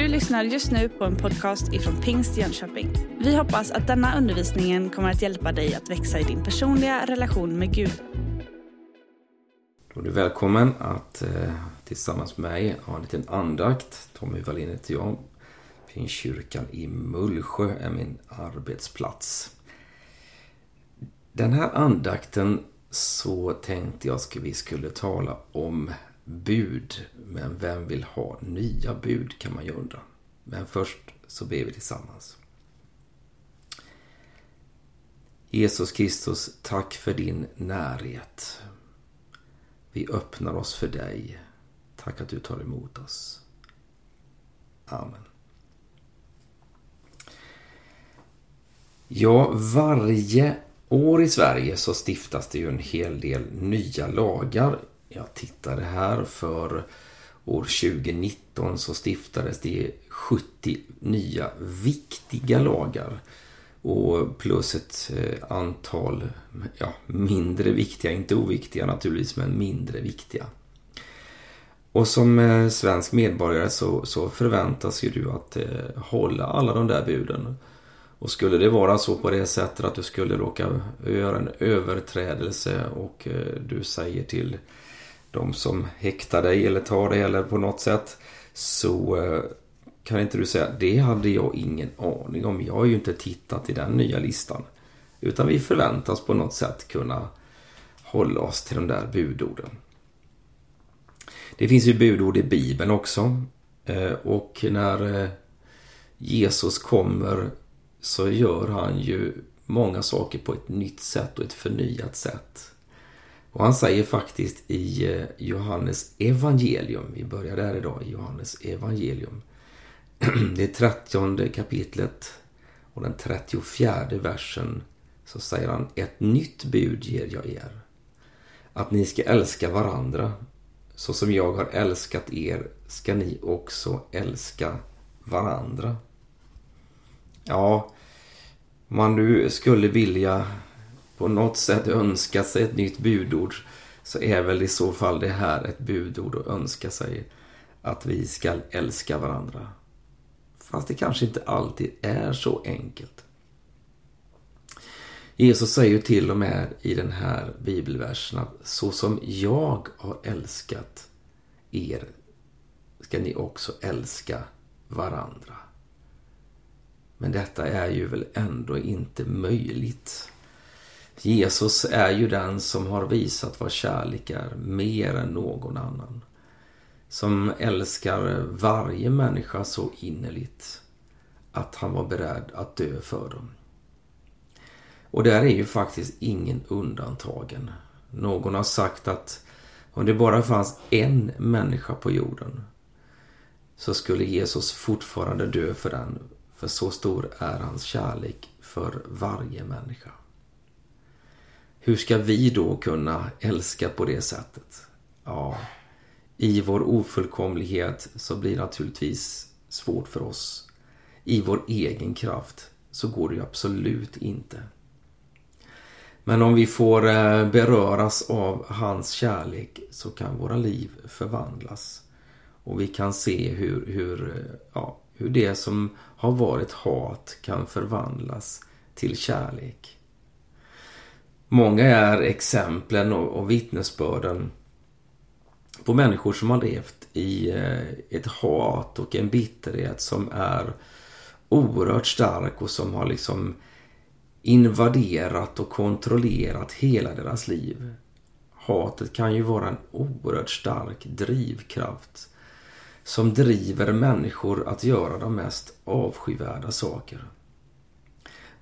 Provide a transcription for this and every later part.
Du lyssnar just nu på en podcast ifrån Pingst Jönköping. Vi hoppas att denna undervisning kommer att hjälpa dig att växa i din personliga relation med Gud. Då är du välkommen att eh, tillsammans med mig ha en liten andakt. Tommy Wallin heter jag. Pingstkyrkan i Mullsjö är min arbetsplats. Den här andakten så tänkte jag att vi skulle tala om bud. Men vem vill ha nya bud kan man ju undra. Men först så ber vi tillsammans. Jesus Kristus, tack för din närhet. Vi öppnar oss för dig. Tack att du tar emot oss. Amen. Ja, varje år i Sverige så stiftas det ju en hel del nya lagar jag tittade här för år 2019 så stiftades det 70 nya viktiga lagar. Och plus ett eh, antal ja, mindre viktiga, inte oviktiga naturligtvis, men mindre viktiga. Och som eh, svensk medborgare så, så förväntas ju du att eh, hålla alla de där buden. Och skulle det vara så på det sättet att du skulle råka göra en överträdelse och eh, du säger till de som häktar dig eller tar dig eller på något sätt. Så eh, kan inte du säga, det hade jag ingen aning om. Jag har ju inte tittat i den nya listan. Utan vi förväntas på något sätt kunna hålla oss till de där budorden. Det finns ju budord i Bibeln också. Eh, och när eh, Jesus kommer så gör han ju många saker på ett nytt sätt och ett förnyat sätt. Och han säger faktiskt i eh, Johannes evangelium, vi börjar där idag, i Johannes evangelium. Det är trettionde kapitlet och den 34 versen så säger han ett nytt bud ger jag er. Att ni ska älska varandra. Så som jag har älskat er ska ni också älska varandra. Ja, om man nu skulle vilja på något sätt önska sig ett nytt budord så är väl i så fall det här ett budord att önska sig att vi ska älska varandra. Fast det kanske inte alltid är så enkelt. Jesus säger ju till och med i den här bibelversen att så som jag har älskat er ska ni också älska varandra. Men detta är ju väl ändå inte möjligt. Jesus är ju den som har visat vad kärlek är mer än någon annan. Som älskar varje människa så innerligt att han var beredd att dö för dem. Och där är ju faktiskt ingen undantagen. Någon har sagt att om det bara fanns en människa på jorden så skulle Jesus fortfarande dö för den. För så stor är hans kärlek för varje människa. Hur ska vi då kunna älska på det sättet? Ja, i vår ofullkomlighet så blir det naturligtvis svårt för oss. I vår egen kraft så går det ju absolut inte. Men om vi får eh, beröras av hans kärlek så kan våra liv förvandlas. Och vi kan se hur, hur, eh, ja, hur det som har varit hat kan förvandlas till kärlek. Många är exemplen och, och vittnesbörden på människor som har levt i eh, ett hat och en bitterhet som är oerhört stark och som har liksom invaderat och kontrollerat hela deras liv. Hatet kan ju vara en oerhört stark drivkraft som driver människor att göra de mest avskyvärda saker.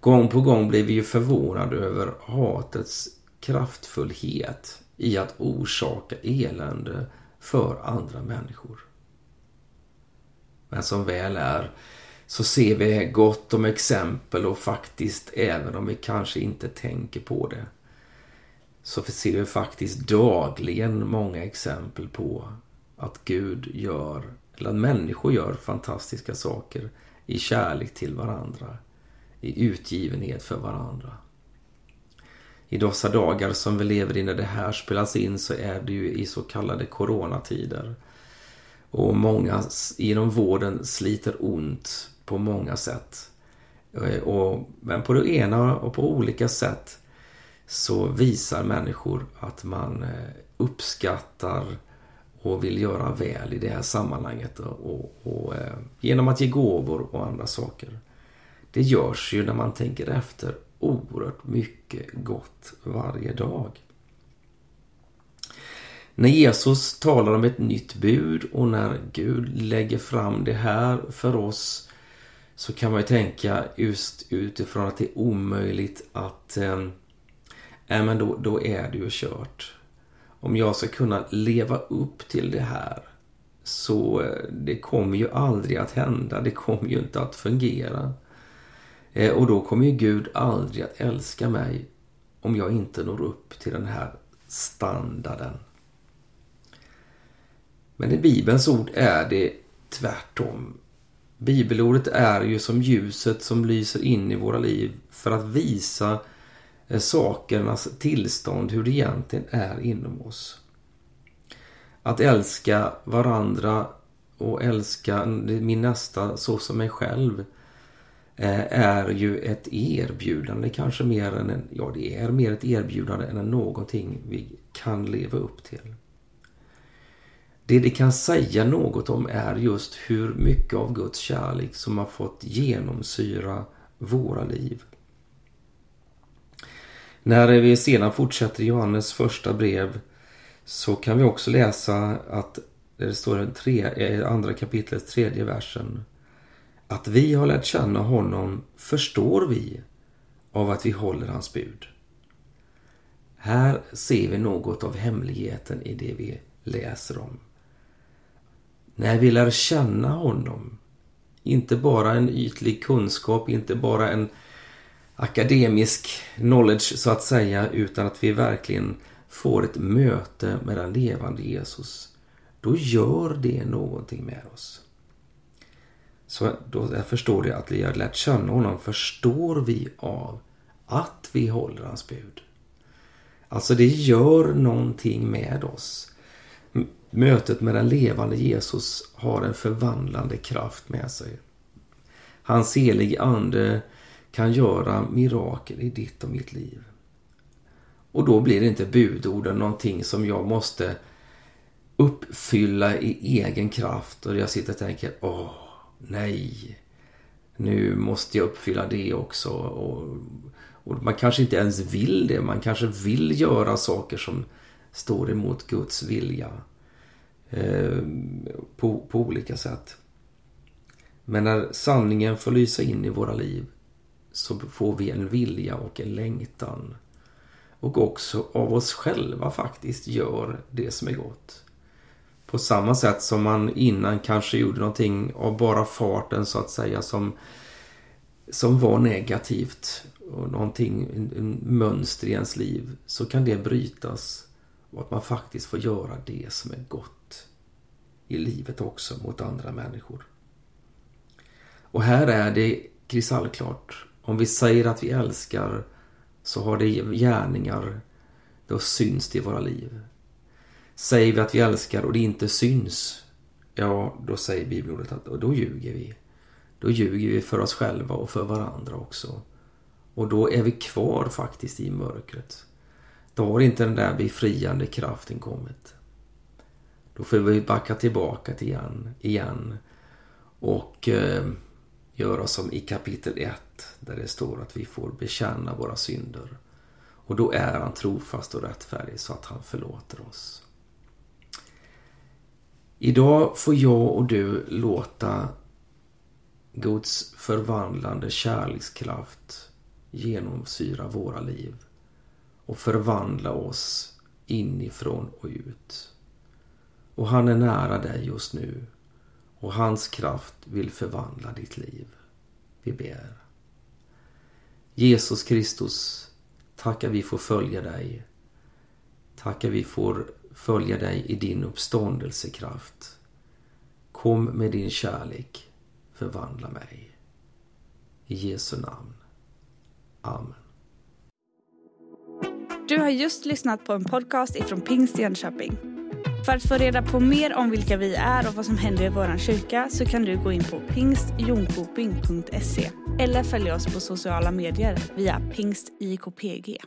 Gång på gång blir vi ju förvånade över hatets kraftfullhet i att orsaka elände för andra människor. Men som väl är så ser vi gott om exempel och faktiskt, även om vi kanske inte tänker på det, så ser vi faktiskt dagligen många exempel på att Gud gör, eller att människor gör fantastiska saker i kärlek till varandra i utgivenhet för varandra. I dessa dagar som vi lever i när det här spelas in så är det ju i så kallade coronatider. Och många inom vården sliter ont på många sätt. Eh, och, men på det ena och på olika sätt så visar människor att man eh, uppskattar och vill göra väl i det här sammanhanget. Och, och, och eh, genom att ge gåvor och andra saker. Det görs ju när man tänker efter oerhört mycket gott varje dag. När Jesus talar om ett nytt bud och när Gud lägger fram det här för oss så kan man ju tänka just utifrån att det är omöjligt att eh, äh, men då, då är det ju kört. Om jag ska kunna leva upp till det här så eh, det kommer ju aldrig att hända. Det kommer ju inte att fungera. Eh, och då kommer ju Gud aldrig att älska mig om jag inte når upp till den här standarden. Men i Bibelns ord är det tvärtom. Bibelordet är ju som ljuset som lyser in i våra liv för att visa eh, sakernas tillstånd, hur det egentligen är inom oss. Att älska varandra och älska min nästa så som mig själv Eh, är ju ett erbjudande kanske mer än en, ja det är mer ett erbjudande än någonting vi kan leva upp till. Det det kan säga något om är just hur mycket av Guds kärlek som har fått genomsyra våra liv. När vi sedan fortsätter Johannes första brev så kan vi också läsa att det står i eh, andra kapitlets tredje versen. Att vi har lärt känna honom förstår vi av att vi håller hans bud. Här ser vi något av hemligheten i det vi läser om. När vi lär känna honom. Inte bara en ytlig kunskap, inte bara en akademisk knowledge så att säga, utan att vi verkligen får ett möte med den levande Jesus. Då gör det någonting med oss. Så då jag förstår det att vi har lärt känna honom förstår vi av att vi håller hans bud. Alltså det gör någonting med oss. Mötet med den levande Jesus har en förvandlande kraft med sig. Hans helige ande kan göra mirakel i ditt och mitt liv. Och då blir det inte budorden någonting som jag måste uppfylla i egen kraft och jag sitter och tänker åh, nej. Nu måste jag uppfylla det också. Och, och man kanske inte ens vill det. Man kanske vill göra saker som står emot Guds vilja. Eh, på, på olika sätt. Men när sanningen får lysa in i våra liv så får vi en vilja och en längtan. Och också av oss själva faktiskt gör det som är gott. På samma sätt som man innan kanske gjorde någonting av bara farten så att säga som, som var negativt och någonting, en mönster i ens liv så kan det brytas och att man faktiskt får göra det som är gott i livet också mot andra människor. Och här är det kristallklart. Om vi säger att vi älskar så har det gärningar. Då syns det i våra liv. Säger vi att vi älskar och det inte syns. Ja, då säger bibelordet att då ljuger vi. Då ljuger vi för oss själva och för varandra också. Och då är vi kvar faktiskt i mörkret. Då har inte den där befriande kraften kommit. Då får vi backa tillbaka till igen, igen och eh, göra som i kapitel 1 där det står att vi får bekänna våra synder. Och då är han trofast och rättfärdig så att han förlåter oss. Idag får jag och du låta Guds förvandlande kärlekskraft genomsyra våra liv och förvandla oss inifrån och ut. Och han är nära dig just nu och hans kraft vill förvandla ditt liv. Vi ber. Jesus Kristus, tackar vi får följa dig. Tackar vi får följa dig i din uppståndelsekraft. Kom med din kärlek, förvandla mig. I Jesu namn. Amen. Du har just lyssnat på en podcast ifrån Pingst Jönköping. För att få reda på mer om vilka vi är och vad som händer i vår kyrka så kan du gå in på pingstjonkoping.se eller följa oss på sociala medier via pingstjkpg.